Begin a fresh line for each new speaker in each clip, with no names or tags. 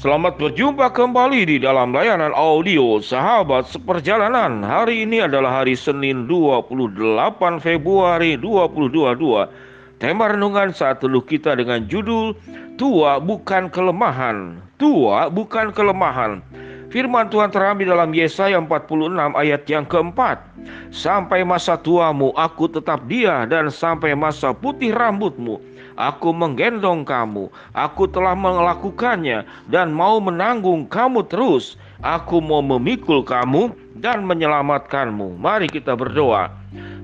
Selamat berjumpa kembali di dalam layanan audio Sahabat Seperjalanan. Hari ini adalah hari Senin 28 Februari 2022. Tema renungan saat teluh kita dengan judul Tua bukan kelemahan. Tua bukan kelemahan. Firman Tuhan terambil dalam Yesaya 46 ayat yang keempat. Sampai masa tuamu aku tetap dia dan sampai masa putih rambutmu Aku menggendong kamu, aku telah melakukannya dan mau menanggung kamu terus. Aku mau memikul kamu dan menyelamatkanmu. Mari kita berdoa.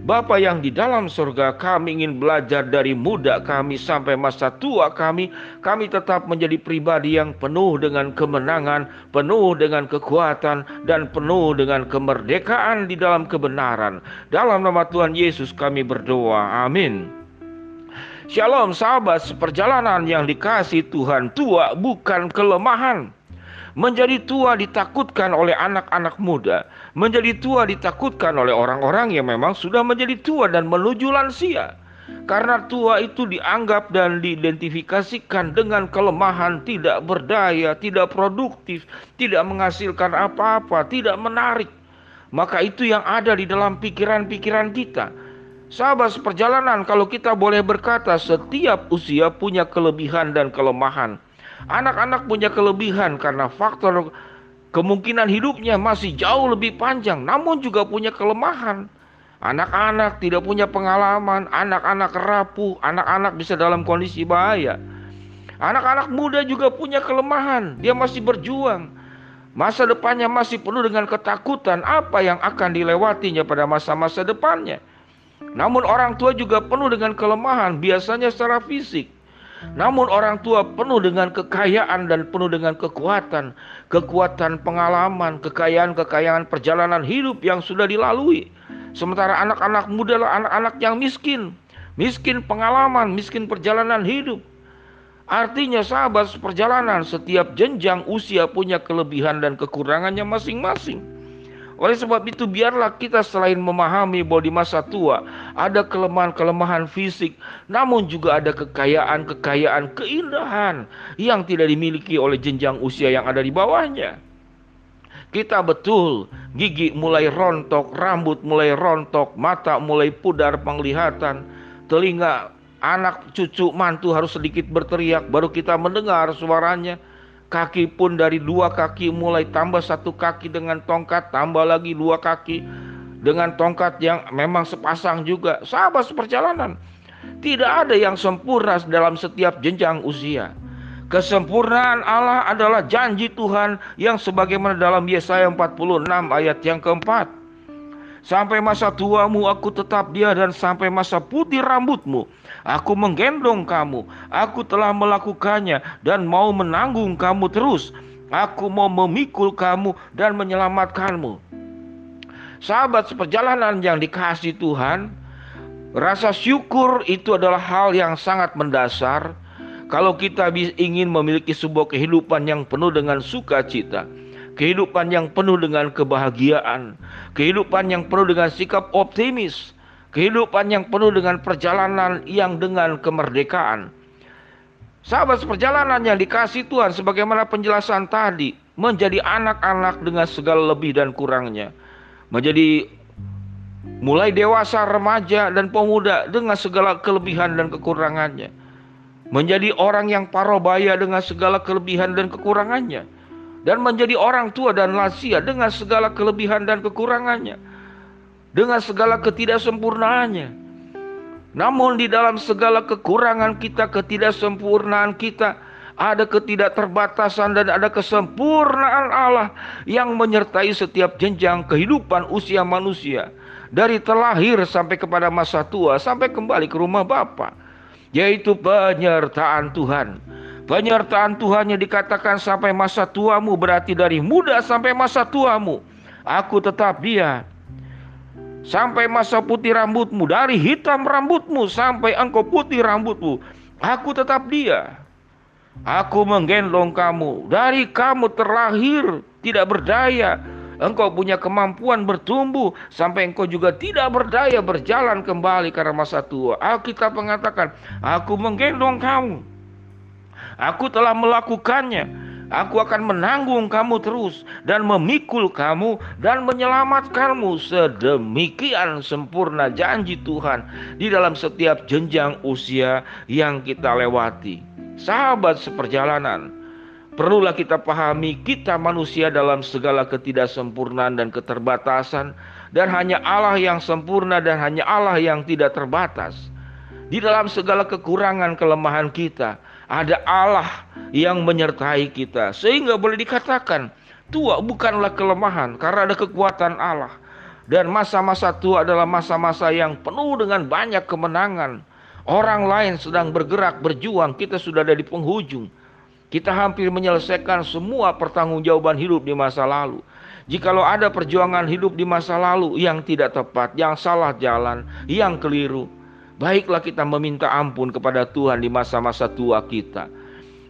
Bapa yang di dalam surga kami ingin belajar dari muda kami sampai masa tua kami Kami tetap menjadi pribadi yang penuh dengan kemenangan Penuh dengan kekuatan dan penuh dengan kemerdekaan di dalam kebenaran Dalam nama Tuhan Yesus kami berdoa Amin Shalom sahabat seperjalanan yang dikasih Tuhan. Tua bukan kelemahan. Menjadi tua ditakutkan oleh anak-anak muda. Menjadi tua ditakutkan oleh orang-orang yang memang sudah menjadi tua dan menuju lansia. Karena tua itu dianggap dan diidentifikasikan dengan kelemahan Tidak berdaya, tidak produktif, tidak menghasilkan apa-apa, tidak menarik. Maka itu yang ada di dalam pikiran-pikiran kita Sahabat seperjalanan, kalau kita boleh berkata, setiap usia punya kelebihan dan kelemahan. Anak-anak punya kelebihan karena faktor kemungkinan hidupnya masih jauh lebih panjang, namun juga punya kelemahan. Anak-anak tidak punya pengalaman, anak-anak rapuh, anak-anak bisa dalam kondisi bahaya. Anak-anak muda juga punya kelemahan, dia masih berjuang. Masa depannya masih penuh dengan ketakutan apa yang akan dilewatinya pada masa-masa depannya. Namun orang tua juga penuh dengan kelemahan, biasanya secara fisik. Namun orang tua penuh dengan kekayaan dan penuh dengan kekuatan, kekuatan pengalaman, kekayaan-kekayaan perjalanan hidup yang sudah dilalui. Sementara anak-anak muda adalah anak-anak yang miskin, miskin pengalaman, miskin perjalanan hidup. Artinya sahabat perjalanan setiap jenjang usia punya kelebihan dan kekurangannya masing-masing. Oleh sebab itu biarlah kita selain memahami bahwa di masa tua ada kelemahan-kelemahan fisik, namun juga ada kekayaan-kekayaan keindahan yang tidak dimiliki oleh jenjang usia yang ada di bawahnya. Kita betul, gigi mulai rontok, rambut mulai rontok, mata mulai pudar penglihatan, telinga anak cucu mantu harus sedikit berteriak baru kita mendengar suaranya Kaki pun dari dua kaki mulai tambah satu kaki dengan tongkat, tambah lagi dua kaki dengan tongkat yang memang sepasang juga. Sahabat seperjalanan, tidak ada yang sempurna dalam setiap jenjang usia. Kesempurnaan Allah adalah janji Tuhan yang sebagaimana dalam Yesaya 46 ayat yang keempat. Sampai masa tuamu aku tetap dia dan sampai masa putih rambutmu aku menggendong kamu. Aku telah melakukannya dan mau menanggung kamu terus. Aku mau memikul kamu dan menyelamatkanmu. Sahabat seperjalanan yang dikasih Tuhan, rasa syukur itu adalah hal yang sangat mendasar kalau kita ingin memiliki sebuah kehidupan yang penuh dengan sukacita kehidupan yang penuh dengan kebahagiaan, kehidupan yang penuh dengan sikap optimis, kehidupan yang penuh dengan perjalanan yang dengan kemerdekaan. Sahabat perjalanan yang dikasih Tuhan sebagaimana penjelasan tadi, menjadi anak-anak dengan segala lebih dan kurangnya. Menjadi mulai dewasa, remaja dan pemuda dengan segala kelebihan dan kekurangannya. Menjadi orang yang parobaya dengan segala kelebihan dan kekurangannya dan menjadi orang tua dan lansia dengan segala kelebihan dan kekurangannya, dengan segala ketidaksempurnaannya. Namun di dalam segala kekurangan kita, ketidaksempurnaan kita, ada ketidakterbatasan dan ada kesempurnaan Allah yang menyertai setiap jenjang kehidupan usia manusia. Dari terlahir sampai kepada masa tua, sampai kembali ke rumah Bapa, yaitu penyertaan Tuhan. Penyertaan Tuhan yang dikatakan sampai masa tuamu berarti dari muda sampai masa tuamu. Aku tetap dia. Sampai masa putih rambutmu, dari hitam rambutmu sampai engkau putih rambutmu. Aku tetap dia. Aku menggendong kamu. Dari kamu terlahir tidak berdaya. Engkau punya kemampuan bertumbuh sampai engkau juga tidak berdaya berjalan kembali karena masa tua. Alkitab mengatakan, aku menggendong kamu. Aku telah melakukannya Aku akan menanggung kamu terus dan memikul kamu dan menyelamatkanmu sedemikian sempurna janji Tuhan di dalam setiap jenjang usia yang kita lewati. Sahabat seperjalanan, perlulah kita pahami kita manusia dalam segala ketidaksempurnaan dan keterbatasan dan hanya Allah yang sempurna dan hanya Allah yang tidak terbatas. Di dalam segala kekurangan kelemahan kita, ada Allah yang menyertai kita. Sehingga boleh dikatakan tua bukanlah kelemahan karena ada kekuatan Allah. Dan masa-masa tua adalah masa-masa yang penuh dengan banyak kemenangan. Orang lain sedang bergerak, berjuang, kita sudah ada di penghujung. Kita hampir menyelesaikan semua pertanggungjawaban hidup di masa lalu. Jikalau ada perjuangan hidup di masa lalu yang tidak tepat, yang salah jalan, yang keliru, Baiklah kita meminta ampun kepada Tuhan di masa-masa tua kita.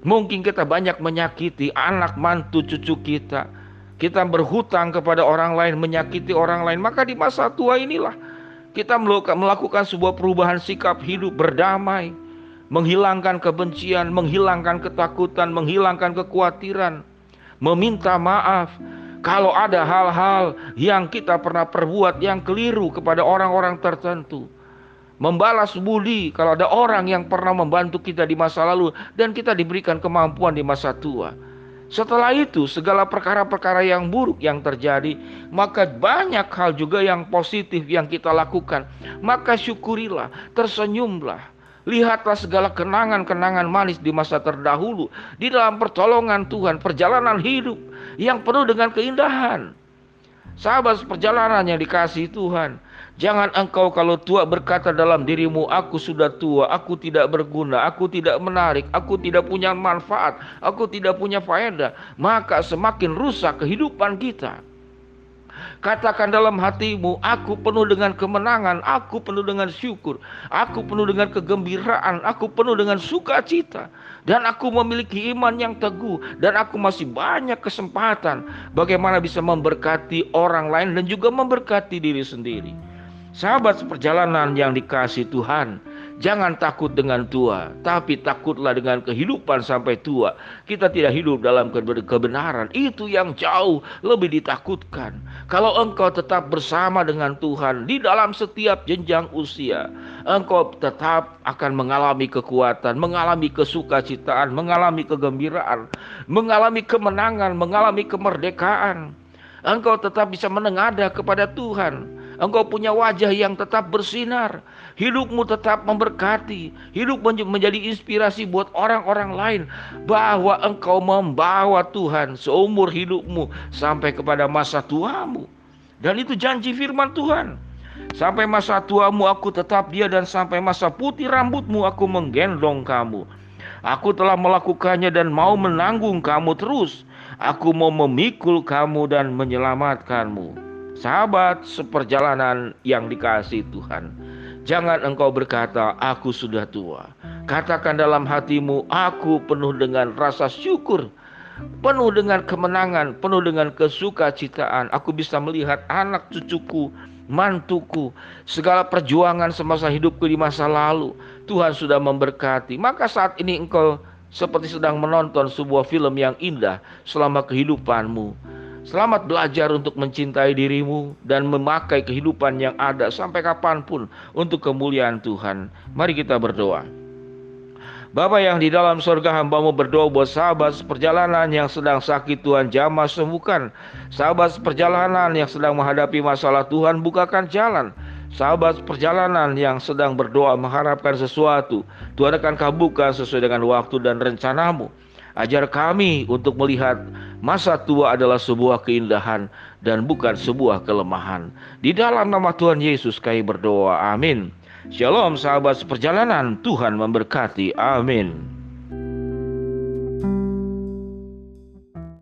Mungkin kita banyak menyakiti anak mantu cucu kita. Kita berhutang kepada orang lain, menyakiti orang lain. Maka di masa tua inilah kita melakukan sebuah perubahan sikap hidup berdamai. Menghilangkan kebencian, menghilangkan ketakutan, menghilangkan kekhawatiran. Meminta maaf, kalau ada hal-hal yang kita pernah perbuat yang keliru kepada orang-orang tertentu, membalas budi kalau ada orang yang pernah membantu kita di masa lalu dan kita diberikan kemampuan di masa tua. Setelah itu, segala perkara-perkara yang buruk yang terjadi, maka banyak hal juga yang positif yang kita lakukan. Maka syukurilah, tersenyumlah. Lihatlah segala kenangan-kenangan manis di masa terdahulu, di dalam pertolongan Tuhan, perjalanan hidup yang penuh dengan keindahan. Sahabat perjalanan yang dikasih Tuhan, Jangan engkau kalau tua berkata dalam dirimu, aku sudah tua, aku tidak berguna, aku tidak menarik, aku tidak punya manfaat, aku tidak punya faedah. Maka semakin rusak kehidupan kita. Katakan dalam hatimu, aku penuh dengan kemenangan, aku penuh dengan syukur, aku penuh dengan kegembiraan, aku penuh dengan sukacita. Dan aku memiliki iman yang teguh dan aku masih banyak kesempatan bagaimana bisa memberkati orang lain dan juga memberkati diri sendiri. Sahabat seperjalanan yang dikasih Tuhan, jangan takut dengan tua, tapi takutlah dengan kehidupan sampai tua. Kita tidak hidup dalam kebenaran, itu yang jauh lebih ditakutkan. Kalau engkau tetap bersama dengan Tuhan di dalam setiap jenjang usia, engkau tetap akan mengalami kekuatan, mengalami kesukacitaan, mengalami kegembiraan, mengalami kemenangan, mengalami kemerdekaan. Engkau tetap bisa menengadah kepada Tuhan Engkau punya wajah yang tetap bersinar. Hidupmu tetap memberkati. Hidup menjadi inspirasi buat orang-orang lain. Bahwa engkau membawa Tuhan seumur hidupmu sampai kepada masa tuamu. Dan itu janji firman Tuhan. Sampai masa tuamu aku tetap dia dan sampai masa putih rambutmu aku menggendong kamu. Aku telah melakukannya dan mau menanggung kamu terus. Aku mau memikul kamu dan menyelamatkanmu. Sahabat seperjalanan yang dikasih Tuhan, jangan engkau berkata, "Aku sudah tua." Katakan dalam hatimu, "Aku penuh dengan rasa syukur." Penuh dengan kemenangan, penuh dengan kesukacitaan. Aku bisa melihat anak cucuku, mantuku, segala perjuangan semasa hidupku di masa lalu. Tuhan sudah memberkati. Maka saat ini engkau seperti sedang menonton sebuah film yang indah selama kehidupanmu. Selamat belajar untuk mencintai dirimu dan memakai kehidupan yang ada sampai kapan pun untuk kemuliaan Tuhan. Mari kita berdoa. Bapak yang di dalam surga hambamu berdoa buat sahabat perjalanan yang sedang sakit Tuhan jamah sembuhkan. Sahabat perjalanan yang sedang menghadapi masalah Tuhan bukakan jalan. Sahabat perjalanan yang sedang berdoa mengharapkan sesuatu Tuhan akan kabulkan sesuai dengan waktu dan rencanamu. Ajar kami untuk melihat masa tua adalah sebuah keindahan dan bukan sebuah kelemahan. Di dalam nama Tuhan Yesus kami berdoa. Amin. Shalom sahabat seperjalanan, Tuhan memberkati. Amin.